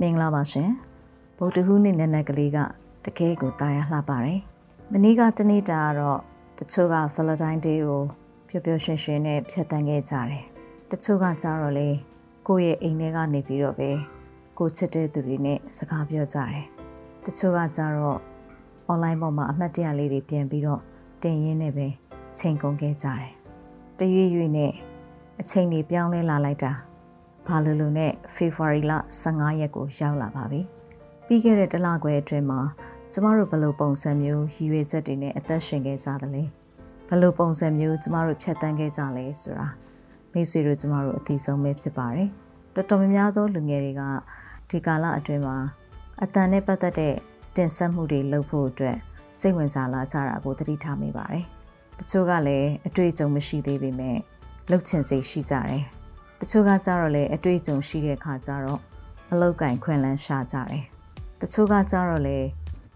မင်္ဂလာပါရှင်ဗုဒ္ဓဟူးနေ့နက်နက်ကလေးကတကယ်ကိုတာယာလှပါတယ်မနေ့ကတနေ့တာကတော့တချို့က Valentine Day ကိုပျော်ပျော်ရွှင်ရွှင်နဲ့ဖြတ်သန်းခဲ့ကြတယ်တချို့ကကြတော့လေကိုယ့်ရဲ့အိမ်ထဲကနေပြီးတော့ပဲကိုချစ်တဲ့သူတွေနဲ့စကားပြောကြတယ်တချို့ကကြတော့ online ပေါ်မှာအမှတ်တရလေးတွေပြန်ပြီးတော့တင်ရင်းနဲ့ပဲချိန်ကုန်ခဲ့ကြတယ်တရွေ့ရွေ့နဲ့အချိန်တွေပြောင်းလဲလာလိုက်တာ ဘာလို့လို့နဲ့ February လ15ရက်ကိုရောက်လာပါပြီ။ပြီးခဲ့တဲ့တလခွဲအတွင်းမှာကျမတို့ဘယ်လိုပုံစံမျိုးရည်ရွယ်ချက်တွေနဲ့အသက်ရှင်ခဲ့ကြသလဲ။ဘယ်လိုပုံစံမျိုးကျမတို့ဖြတ်သန်းခဲ့ကြလဲဆိုတာမိတ်ဆွေတို့ကျမတို့အသိဆုံးပဲဖြစ်ပါတယ်။တော်တော်များများသောလူငယ်တွေကဒီကာလအတွင်းမှာအတန်နဲ့ပတ်သက်တဲ့တင်ဆက်မှုတွေလုပ်ဖို့အတွက်စိတ်ဝင်စားလာကြတာကိုသတိထားမိပါတယ်။တချို့ကလည်းအတွေ့အကြုံမရှိသေးပေမဲ့လှုပ်ချင်စိတ်ရှိကြတယ်။ တချို့ကကြတော့လေအတွေ့အကြုံရှိတဲ့ခါကျတော့အလောက်ကင်ခွင်လန်းရှာကြတယ်တချို့ကကြတော့လေ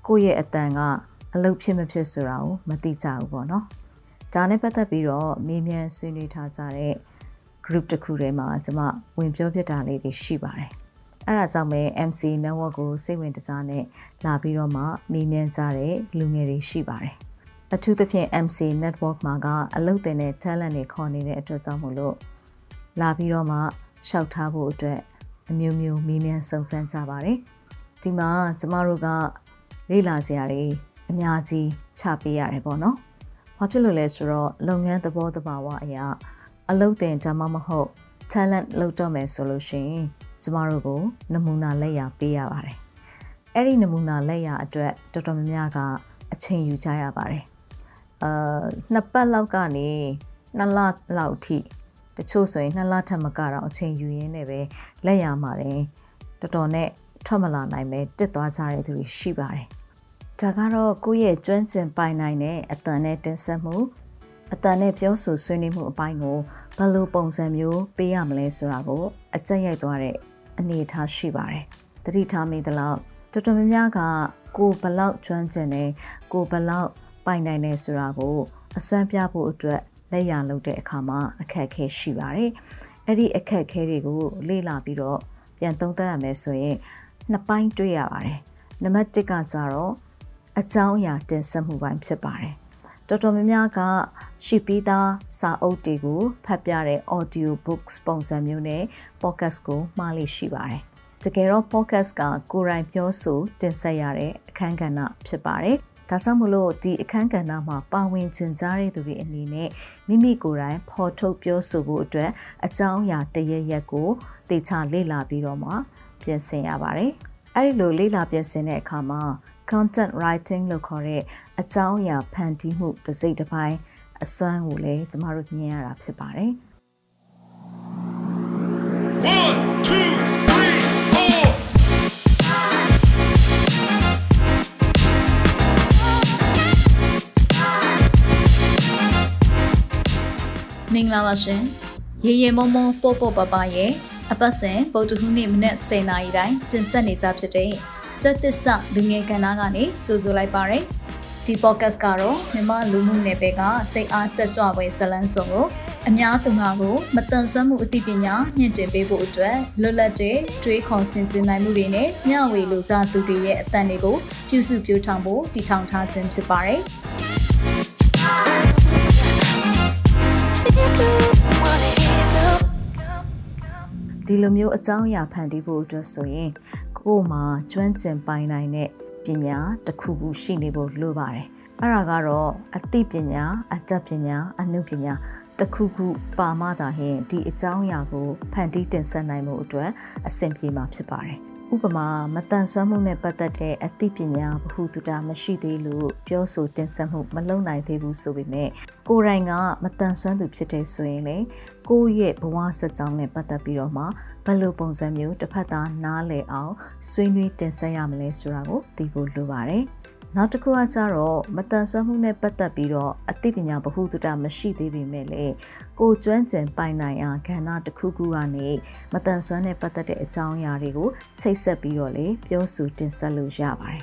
ကိုယ့်ရဲ့အတန်ကအလုပ်ဖြစ်မဖြစ်ဆိုတာကိုမသိကြဘူးပေါ့နော်ဒါနဲ့ပတ်သက်ပြီးတော့မေးမြန်းဆွေးနွေးထားကြတဲ့ group တစ်ခုထဲမှာကျွန်မဝင်ပြောပြတာလေးတွေရှိပါတယ်အဲ့ဒါကြောင့်ပဲ MC network ကိုစိတ်ဝင်စားနဲ့လာပြီးတော့မှမေးမြန်းကြတဲ့လူငယ်တွေရှိပါတယ်အထူးသဖြင့် MC network မှာကအလုပ်တင်တဲ့ talent တွေခေါ်နေတဲ့အတွက်ကြောင့်မို့လို့ လာပြီးတော့မှရှောက်ထားဖို့အတွက်အမျိုးမျိုးမေးမြန်းစုံစမ်းကြပါတယ်။ဒီမှာကျမတို့ကလေ့လာစရာတွေအများကြီးချပေးရတယ်ပေါ့နော်။ဘာဖြစ်လို့လဲဆိုတော့လုပ်ငန်းသဘောတဘာဝအရာအလုပ်တင်ဒါမှမဟုတ် talent လုပ်တော့မယ်ဆိုလို့ရှိရင်ကျမတို့ကိုနမူနာလက်ရာပေးရပါတယ်။အဲ့ဒီနမူနာလက်ရာအတွက်တော်တော်များများကအချိန်ယူကြရပါတယ်။အာနှစ်ပတ်လောက်ကနေနှစ်လလောက်ထိ တချို့ဆိုရင်နှစ်လထက်မကတော့အချိန်ယူရင်းနဲ့ပဲလက်ရမှာတယ်တော်တော်နဲ့ထွက်မလာနိုင်ပဲတစ်သွားကြတဲ့သူတွေရှိပါတယ်ဒါကတော့ကိုယ့်ရဲ့ကျွမ်းကျင်ပိုင်နိုင်တဲ့အတန်နဲ့တင်ဆက်မှုအတန်နဲ့ပြောဆိုဆွေးနွေးမှုအပိုင်းကိုဘယ်လိုပုံစံမျိုးပေးရမလဲဆိုတာကိုအကြက်ရိုက်သွားတဲ့အနေအထားရှိပါတယ်တတိထားမိသလောက်တော်တော်များများကကိုဘလောက်ကျွမ်းကျင်နေကိုဘလောက်ပိုင်နိုင်နေဆိုတာကိုအစွမ်းပြဖို့အတွက် လက်ရလုပ်တဲ့အခါမှာအခက်အခဲရှိပါတယ်။အဲ့ဒီအခက်အခဲတွေကိုလေ့လာပြီးတော့ပြန်သုံးသပ်ရမယ်ဆိုရင်နှစ်ပိုင်းတွေ့ရပါတယ်။နံပါတ်1ကကြတော့အကြောင်းအရာတင်ဆက်မှုပိုင်းဖြစ်ပါတယ်။တော်တော်များများကရှိပြီးသားစာအုပ်တွေကိုဖတ်ပြတဲ့ audio books ပုံစံမျိုးနဲ့ podcast ကိုမှားလိရှိပါတယ်။တကယ်တော့ podcast ကကိုယ်တိုင်ပြောဆိုတင်ဆက်ရတဲ့အခန်းကဏ္ဍဖြစ်ပါတယ်။ ဒါကြောင့်မလို့ဒီအခန်းကဏ္ဍမှာပါဝင်ကျင်ကြားတဲ့သူတွေအနေနဲ့မိမိကိုယ်တိုင်ဖော်ထုတ်ပြောဆိုဖို့အတွက်အကြောင်းအရာတရရက်ကိုသေချာလေ့လာပြီးတော့မှပြင်ဆင်ရပါတယ်။အဲဒီလိုလေ့လာပြင်ဆင်တဲ့အခါမှာ content writing လို့ခေါ်တဲ့အကြောင်းအရာဖန်တီးမှုတစ်စိတ်တစ်ပိုင်းအစွမ်းကိုလည်းကျမတို့မြင်ရတာဖြစ်ပါတယ်။1 မင်္ဂလာပါရှင်ရေရေမုံမုံပို့ပို့ပပရဲ့အပတ်စဉ်ဗုဒ္ဓဟူးနေ့မနက်10:00နာရီတိုင်းတင်ဆက်နေကြဖြစ်တဲ့တက်သစ္စာလူငယ်ကဏ္ဍကနေကြိုဆိုလိုက်ပါရယ်ဒီ podcast ကတော့မြန်မာလူမှုနယ်ပယ်ကစိတ်အားတက်ကြွပွဲဇလန်းစုံကိုအများသူငါကိုမတန်ဆွမ်းမှုအသိပညာမြင့်တင်ပေးဖို့အတွက်လွတ်လပ်တဲ့တွေးခေါ်ဆင်ခြင်နိုင်မှုတွေနဲ့မျှဝေလိုကြသူတွေရဲ့အသံတွေကိုပြုစုပြောင်းထောင်ဖို့တည်ထောင်ထားခြင်းဖြစ်ပါတယ်။ ဒီလိုမျိုးအကြောင်းအရာဖန်တီးဖို့အတွက်ဆိုရင်ကိုယ်မှာကျွမ်းကျင်ပိုင်နိုင်တဲ့ပညာတစ်ခုခုရှိနေဖို့လိုပါတယ်အဲ့ဒါကတော့အသိပညာအတတ်ပညာအနုပညာတစ်ခုခုပါမှသာဟင်ဒီအကြောင်းအရာကိုဖန်တီးတင်ဆက်နိုင်မှုအတွက်အဆင်ပြေမှာဖြစ်ပါတယ် ဥပမာမတန်ဆွမ်းမှုနဲ့ပတ်သက်တဲ့အသိပညာဘ ഹു တုတာမရှိသေးလို့ပြောဆိုတင်ဆက်မှုမလုပ်နိုင်သေးဘူးဆိုပေမဲ့ကိုယ်တိုင်ကမတန်ဆွမ်းသူဖြစ်တဲ့ဆိုရင်လေကိုယ့်ရဲ့ဘဝဆက်ကြောင်းနဲ့ပတ်သက်ပြီးတော့မှဘယ်လိုပုံစံမျိုးတစ်ဖက်သားနားလည်အောင်ဆွေးနွေးတင်ဆက်ရမလဲဆိုတာကိုသိဖို့လိုပါတယ် နောက်တစ်ခုကကြတော့မတန်ဆွမ်းမှုနဲ့ပတ်သက်ပြီးတော့အသိပညာဗဟုသုတမရှိသေးပေမဲ့လေကိုကျွမ်းကျင်ပိုင်နိုင်အားကဏ္ဍတစ်ခုခုကနေမတန်ဆွမ်းနဲ့ပတ်သက်တဲ့အကြောင်းအရာတွေကိုချိတ်ဆက်ပြီးတော့လေပြောဆိုတင်ဆက်လို့ရပါတယ်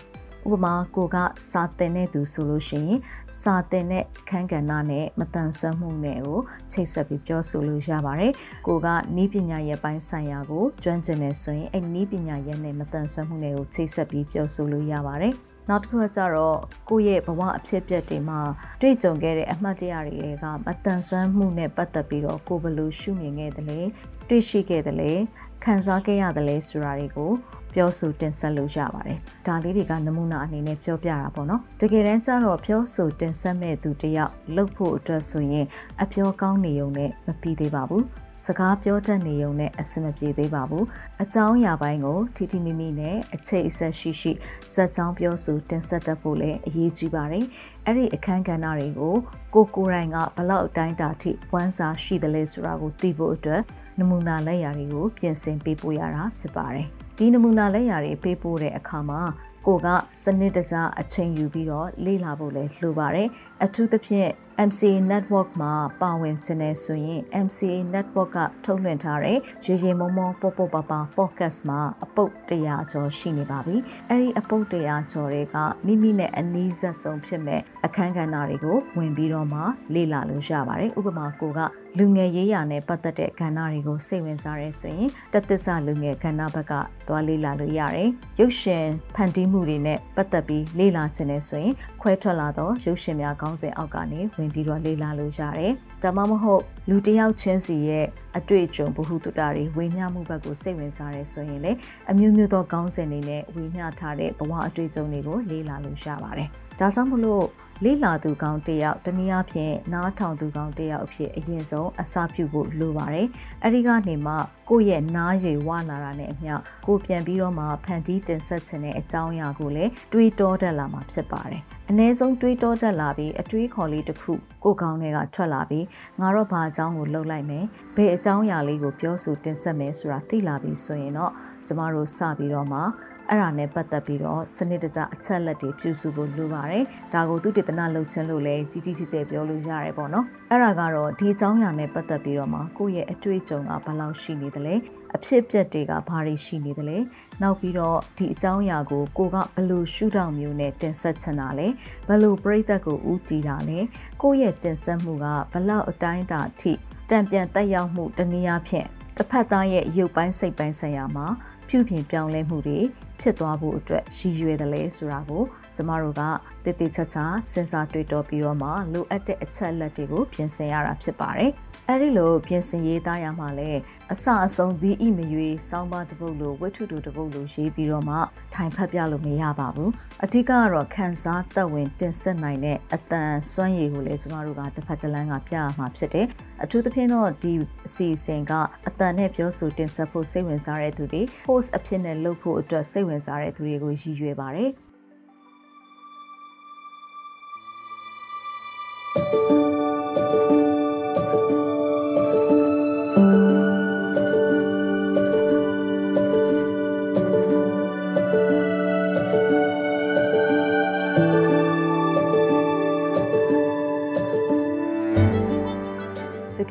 ဥပမာကိုကစာတင်တဲ့သူဆိုလို့ရှိရင်စာတင်တဲ့ခန်းကဏ္ဍနဲ့မတန်ဆွမ်းမှုနဲ့ကိုချိတ်ဆက်ပြီးပြောဆိုလို့ရပါတယ်ကိုကနီးပညာရဲ့ပိုင်းဆိုင်ရာကိုကျွမ်းကျင်နေဆိုရင်အဲ့နီးပညာရဲ့နဲ့မတန်ဆွမ်းမှုနဲ့ကိုချိတ်ဆက်ပြီးပြောဆိုလို့ရပါတယ် နောက်တစ်ခုကကြတော့ကိုယ့်ရဲ့ဘဝအဖြစ်အပျက်တွေမှာတွေ့ကြုံခဲ့တဲ့အမှတ်တရတွေကမတန်ဆွမ်းမှုနဲ့ပတ်သက်ပြီးတော့ကိုဘယ်လိုရှုမြင်ခဲ့သလဲတွေ့ရှိခဲ့သလဲခံစားခဲ့ရသလဲဆိုတာတွေကိုပြောဆိုတင်ဆက်လို့ရပါတယ်။ဒါလေးတွေကနမူနာအနေနဲ့ပြောပြတာပေါ့နော်။တကယ်တမ်းကျတော့ပြောဆိုတင်ဆက်မဲ့သူတယောက်လှုပ်ဖို့အတွက်ဆိုရင်အပြောကောင်းနေုံနဲ့မပြီးသေးပါဘူး။ စကားပြောတတ်နေုံနဲ့အဆင်မပြေသေးပါဘူးအကြောင်းအရာပိုင်းကိုထီထီမိမိနဲ့အခြေအဆက်ရှိရှိစက်ကြောင်းပြောဆိုတင်ဆက်တတ်ဖို့လည်းအရေးကြီးပါတယ်အဲ့ဒီအခန်းကဏ္ဍတွေကိုကိုကိုရိုင်းကဘလောက်အတိုင်းတာထိဝမ်းစာရှိတယ်လဲဆိုတာကိုသိဖို့အတွက်နမူနာလက်ရာတွေကိုပြင်ဆင်ပေးပို့ရတာဖြစ်ပါတယ်ဒီနမူနာလက်ရာတွေပေးပို့တဲ့အခါမှာကိုကစနစ်တကျအချိန်ယူပြီးတော့လေ့လာဖို့လည်းလိုပါတယ်အထူးသဖြင့် MCA network မှာပါဝင်ခြင်းနဲ့ဆိုရင် MCA network ကထုတ်လွှင့်ထားတဲ့ရေရေမုံမုံပေါပေါပါပါ podcast မှာအပုတ်100ကျော်ရှိနေပါပြီအဲ့ဒီအပုတ်100ကျော်တွေကမိမိနဲ့အနီးစပ်ဆုံးဖြစ်မဲ့အခန်းကဏ္ဍတွေကိုဝင်ပြီးတော့မှလေ့လာလို့ရပါတယ်ဥပမာကိုကလူငယ်ရေးရာနဲ့ပတ်သက်တဲ့ကဏ္ဍတွေကိုစိတ်ဝင်စားရဲဆိုရင်တသစ္စာလူငယ်ကဏ္ဍဘက်ကသွားလေ့လာလို့ရတယ်ရုပ်ရှင်ဖန်တီးမှုတွေနဲ့ပတ်သက်ပြီးလေ့လာခြင်းနဲ့ဆိုရင်ခွဲထွက်လာသောရုပ်ရှင်များခေါင်းစဉ်အောက်ကနေဝင်ပြီးတော့လေ့လာလို့ရတယ်။ဒါမှမဟုတ်လူတစ်ယောက်ချင်းစီရဲ့အတွေ့အကြုံဘ ഹു တုတာတွေဝေမျှမှုဘက်ကိုစိတ်ဝင်စားရဲဆိုရင်လေအမျိုးမျိုးသောခေါင်းစဉ်တွေနဲ့ဝေမျှထားတဲ့ဘဝအတွေ့အကြုံတွေကိုလေ့လာလို့ရပါတယ်။ဒါကြောင့်မလို့လေ့လာသူကောင်းတယောက်တနည်းအားဖြင့်နားထောင်သူကောင်းတယောက်အဖြစ်အရင်ဆုံးအစပြုဖို့လိုပါတယ်။အဲဒီကနေမှကိုယ့်ရဲ့နားရည်ဝလာတာနဲ့အမျှကိုပြန်ပြီးတော့မှဖန်တီးတင်ဆက်ခြင်းတဲ့အကြောင်းအရာကိုလည်းတွေးတောတတ်လာမှာဖြစ်ပါတယ်။ အ ਨੇ ဆုံးတွေးတောတတ်လာပြီးအတွေးခေါ်လေးတစ်ခုကိုကောင်းတွေကထွက်လာပြီးငါတော့ဘာအကြောင်းကိုလှုပ်လိုက်မယ်။ဘယ်အကြောင်းအရာလေးကိုပြောဆိုတင်ဆက်မယ်ဆိုတာသိလာပြီးဆိုရင်တော့ကျမတို့စပြီးတော့မှ အဲ့ဒါနဲ့ပတ်သက်ပြီးတော့စနစ်တကျအချက်လက်တွေပြုစုဖို့လိုပါတယ်။ဒါကိုသူတေသနာလုပ်ခြင်းလို့လည်းကြီးကြီးကျယ်ကျယ်ပြောလို့ရတယ်ပေါ့နော်။အဲ့ဒါကတော့ဒီအကြောင်းအရာနဲ့ပတ်သက်ပြီးတော့မှကိုယ့်ရဲ့အတွေ့အကြုံကဘယ်လောက်ရှိနေသလဲအဖြစ်ပြက်တွေကဘာတွေရှိနေသလဲနောက်ပြီးတော့ဒီအကြောင်းအရာကိုကိုကဘယ်လိုရှုထောင့်မျိုးနဲ့တင်ဆက်ချင်တာလဲဘယ်လိုပြိသက်ကိုဥတီတာလဲကိုယ့်ရဲ့တင်ဆက်မှုကဘယ်လောက်အတိုင်းအတာထိတံပြန်တက်ရောက်မှုတနည်းအားဖြင့်တစ်ဖက်သားရဲ့ရုပ်ပိုင်းစိတ်ပိုင်းဆိုင်ရာမှာ ပြုပြင်ပြောင်းလဲမှုတွေဖြစ်သွားဖို့အတွက်ရည်ရွယ်တယ်လဲဆိုတာကိုကျမတို့ကတည်တည်ချာချာစဉ်းစားတွေးတောပြီးတော့မှလိုအပ်တဲ့အချက်လက်တွေကိုပြင်ဆင်ရတာဖြစ်ပါတယ်။ အဲဒီလိုပြင်ဆင်ရေးသားရမှာလဲအစအဆုံးဒီဤမရွေစောင်းပါတပုတ်လိုဝိထုတူတပုတ်လိုရေးပြီးတော့မှထိုင်ဖတ်ပြလို့မရပါဘူး။အဓိကကတော့ခန်းစားသက်ဝင်တင်ဆက်နိုင်တဲ့အတန်စွမ်းရည်ကိုလည်းကျမတို့ကတစ်ဖက်တစ်လမ်းကပြရမှာဖြစ်တယ်။အထူးသဖြင့်တော့ဒီအစီအစဉ်ကအတန်နဲ့ပြောဆိုတင်ဆက်ဖို့စိတ်ဝင်စားတဲ့သူတွေ host အဖြစ်နဲ့လုပ်ဖို့အတွက်စိတ်ဝင်စားတဲ့သူတွေကိုရည်ရွယ်ပါတယ်။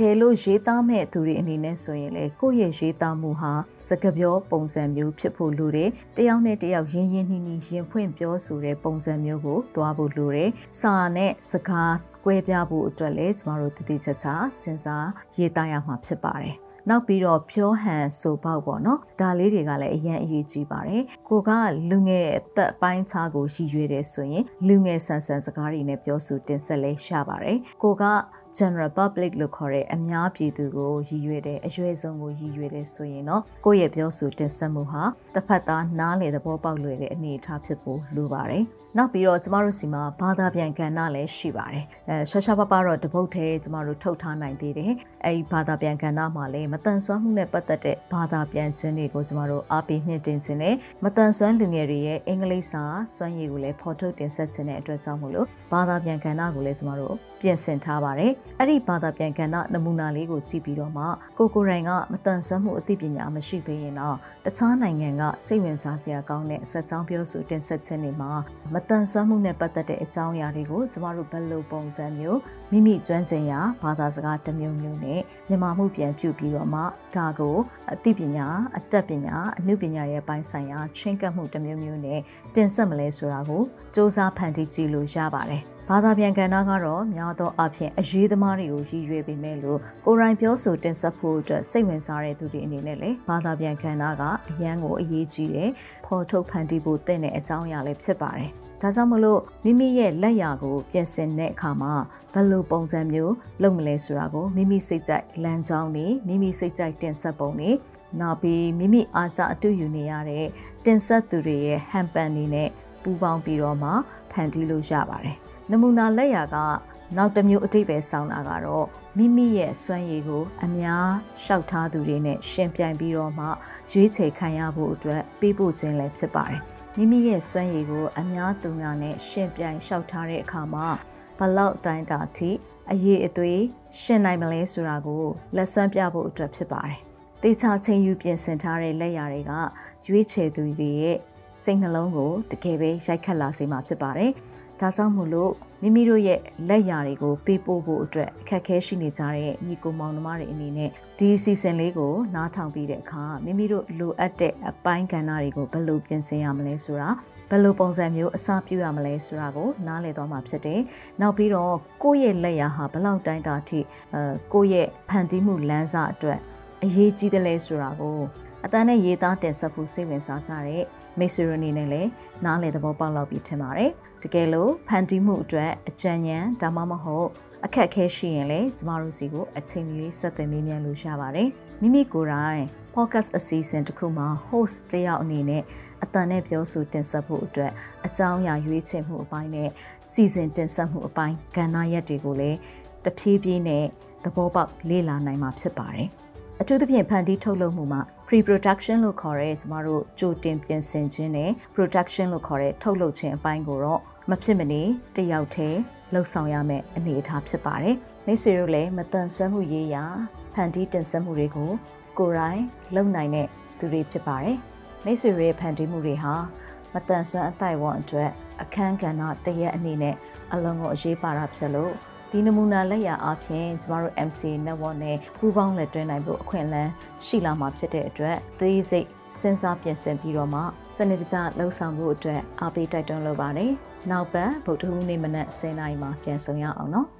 ယ်လို့ရေးသားမဲ့သူတွေအနေနဲ့ဆိုရင်လေကိုယ့်ရဲ့ရေးသားမှုဟာစကားပြောပုံစံမျိုးဖြစ်ဖို့လိုတယ်တယောက်နဲ့တယောက်ရင်းရင်းနှီးနှီးရင်ဖွင့်ပြောဆိုတဲ့ပုံစံမျိုးကိုသွားဖို့လိုတယ်စာနဲ့စကားကွဲပြားဖို့အတွက်လည်းကျမတို့တည်တည်ချာချာစဉ်းစားရေးသားရမှာဖြစ်ပါတယ်နောက်ပြီးတော့ဖြောဟန်ဆိုပေါက်ပေါ့နော်ဒါလေးတွေကလည်းအရင်အရေးကြီးပါတယ်ကိုကလူငယ်အသက်ပိုင်းခြားကိုရည်ရွယ်တယ်ဆိုရင်လူငယ်ဆန်ဆန်စကားတွေနဲ့ပြောဆိုတင်ဆက်လဲရပါတယ်ကိုက general public လို့ခေါ်တဲ့အများပြည်သူကိုရည်ရွယ်တဲ့အရွယ်ဆုံးကိုရည်ရွယ်တဲ့ဆိုရင်တော့ကိုယ့်ရဲ့ပြောဆိုတင်ဆက်မှုဟာတစ်ဖက်သားနားလေသဘောပေါက်လွယ်တဲ့အနေအထားဖြစ်ဖို့လိုပါတယ်။နောက်ပြီးတော့ကျမတို့စီမှာဘာသာပြန်ကဏ္ဍလည်းရှိပါတယ်အဲရှာရှာပပတော့တပုတ်သေးကျမတို့ထုတ်ထားနိုင်သေးတယ်အဲဒီဘာသာပြန်ကဏ္ဍမှာလည်းမတန်ဆွမ်းမှုနဲ့ပတ်သက်တဲ့ဘာသာပြန်ခြင်းတွေကိုကျမတို့အားပေးမြင့်တင်ခြင်းနဲ့မတန်ဆွမ်းလူငယ်တွေရဲ့အင်္ဂလိပ်စာစွမ်းရည်ကိုလည်းဖော်ထုတ်တင်ဆက်ခြင်းတဲ့အတွက်ကြောင့်မို့လို့ဘာသာပြန်ကဏ္ဍကိုလည်းကျမတို့ ပြင်ဆင်ထားပါတယ်အဲ့ဒီဘာသာပြန်ကဏ္ဍနမူနာလေးကိုကြည့်ပြီးတော့မှကိုကိုရိုင်ကမတန်ဆွမ်းမှုအသိပညာမရှိသေးရင်တော့တခြားနိုင်ငံကစိတ်ဝင်စားစရာကောင်းတဲ့စက်ကြောင်းပြောဆိုတင်ဆက်ခြင်းတွေမှာမတန်ဆွမ်းမှုနဲ့ပတ်သက်တဲ့အကြောင်းအရာတွေကိုကျမတို့ဘယ်လိုပုံစံမျိုးမိမိကျွမ်းကျင်ရာဘာသာစကားတစ်မျိုးမျိုးနဲ့မြန်မာမှုပြန်ပြုပြီးတော့မှဒါကိုအသိပညာအတတ်ပညာအမှုပညာရဲ့ပိုင်းဆိုင်ရာချင်းကပ်မှုတစ်မျိုးမျိုးနဲ့တင်ဆက်မလဲဆိုတာကိုစ조사ဖန်တီးကြည့်လို့ရပါတယ် ဘာသာပြန်ကဏ္ဍကတော့များသောအားဖြင့်အရေးသမားတွေကိုရည်ရွယ်ပေမဲ့လို့ကိုရိုင်းပြောဆိုတင်ဆက်ဖို့အတွက်စိတ်ဝင်စားတဲ့သူတွေအနေနဲ့လည်းဘာသာပြန်ကဏ္ဍကအရန်ကိုအရေးကြီးတယ်ဖော်ထုတ်ဖန်တီးဖို့တင့်တဲ့အကြောင်းအရာလည်းဖြစ်ပါတယ်ဒါကြောင့်မလို့မိမိရဲ့လက်ရာကိုပြင်ဆင်တဲ့အခါမှာဘယ်လိုပုံစံမျိုးလုပ်မလဲဆိုတာကိုမိမိစိတ်ကြိုက်လမ်းကြောင်းနေမိမိစိတ်ကြိုက်တင်ဆက်ပုံနေနောက်ပြီးမိမိအားကြအတူယူနေရတဲ့တင်ဆက်သူတွေရဲ့ဟန်ပန်နေနဲ့ပူးပေါင်းပြီးတော့မှဖန်တီးလို့ရပါတယ် နမူနာလက်ရာကနောက်တစ်မျိုးအတိတ်ပဲဆောင်းတာကတော့မိမိရဲ့စွမ်းရည်ကိုအများရှောက်ထားသူတွေနဲ့ရှင်ပြိုင်ပြီးတော့မှရွေးချယ်ခံရဖို့အတွက်ပေးပို့ခြင်းလည်းဖြစ်ပါတယ်မိမိရဲ့စွမ်းရည်ကိုအများသူများနဲ့ရှင်ပြိုင်ရှောက်ထားတဲ့အခါမှာဘလောက်တိုင်းတာထိအရေးအသွေးရှင်နိုင်မလဲဆိုတာကိုလက်စွမ်းပြဖို့အတွက်ဖြစ်ပါတယ်တေချာချင်းယူပြင်ဆင်ထားတဲ့လက်ရာတွေကရွေးချယ်သူတွေရဲ့စိတ်နှလုံးကိုတကယ်ပဲရိုက်ခတ်လာစေမှာဖြစ်ပါတယ် ဒါကြောင့်မို့လို့မိမိတို့ရဲ့လက်ရာတွေကိုပေးပို့ဖို့အတွက်အခက်အခဲရှိနေကြတဲ့ညီကိုမောင်နှမတွေအနေနဲ့ဒီအစီအစဉ်လေးကိုနားထောင်ပြီးတဲ့အခါမိမိတို့လိုအပ်တဲ့အပိုင်းကဏ္ဍတွေကိုဘယ်လိုပြင်ဆင်ရမလဲဆိုတာဘယ်လိုပုံစံမျိုးအစားပြုရမလဲဆိုတာကိုနားလည်သွားမှာဖြစ်တယ်။နောက်ပြီးတော့ကိုယ့်ရဲ့လက်ရာဟာဘလောက်တိုင်းတာထိအဲကိုယ့်ရဲ့ဖန်တီးမှုလမ်းစာအတွက်အရေးကြီးတယ်လဲဆိုတာကိုအတန်းနဲ့ရေးသားတင်ဆက်ဖို့စိတ်ဝင်စားကြတဲ့ မိတ်ဆွေတို့အနေနဲ့လည်းနားလည်သဘောပေါက်လောက်ပြီးထင်ပါတယ်။တကယ်လို့ဖန်တီးမှုအတွက်အကြံဉာဏ်ဒါမှမဟုတ်အခက်အခဲရှိရင်လည်းကျမတို့စီကိုအချိန်မီဆက်သွယ်မေးမြန်းလို့ရပါတယ်မိမိကိုယ်တိုင် podcast အစီအစဉ်တစ်ခုမှာ host တယောက်အနေနဲ့အတန်နဲ့ပြောဆိုတင်ဆက်ဖို့အတွက်အကြောင်းအရာရွေးချယ်မှုအပိုင်းနဲ့စီစဉ်တင်ဆက်မှုအပိုင်းကဏ္ဍရက်တွေကိုလည်းတဖြည်းဖြည်းနဲ့သဘောပေါက်လေ့လာနိုင်မှာဖြစ်ပါတယ် အထူးသဖြင့်ဖန်တီးထုတ်လုပ်မှုမှာ pre-production လို့ခေါ်တဲ့ကျမတို့ကြိုတင်ပြင်ဆင်ခြင်းနဲ့ production လို့ခေါ်တဲ့ထုတ်လုပ်ခြင်းအပိုင်းကိုတော့မဖြစ်မနေတယောက်တည်းလှုပ်ဆောင်ရမယ့်အနေအထားဖြစ်ပါတယ်။မိတ်ဆွေတို့လည်းမတန်ဆွမ်းမှုရေးရာဖန်တီးတင်ဆက်မှုတွေကိုကိုယ်တိုင်လုပ်နိုင်တဲ့သူတွေဖြစ်ပါတယ်။မိတ်ဆွေရဲ့ဖန်တီးမှုတွေဟာမတန်ဆွမ်းအတိုက်ဝန်းအတွက်အခန်းကဏ္ဍတရက်အနေနဲ့အလုံးကိုအရေးပါတာဖြစ်လို့ ဒီနမူနာလက်ရာအပြင်ကျမတို့ MC network နဲ့ပူးပေါင်းလက်တွဲနိုင်ဖို့အခွင့်အလမ်းရှိလာမှာဖြစ်တဲ့အတွက်သေးစိတ်စဉ်းစားပြင်ဆင်ပြီးတော့မှစနစ်တကျလှုပ်ဆောင်ဖို့အတွက်အားပေးတိုက်တွန်းလိုပါတယ်။နောက်ပတ်ဗုဒ္ဓဟူးနေ့မနက်10:00နာရီမှာပြန်ဆောင်ရအောင်နော်။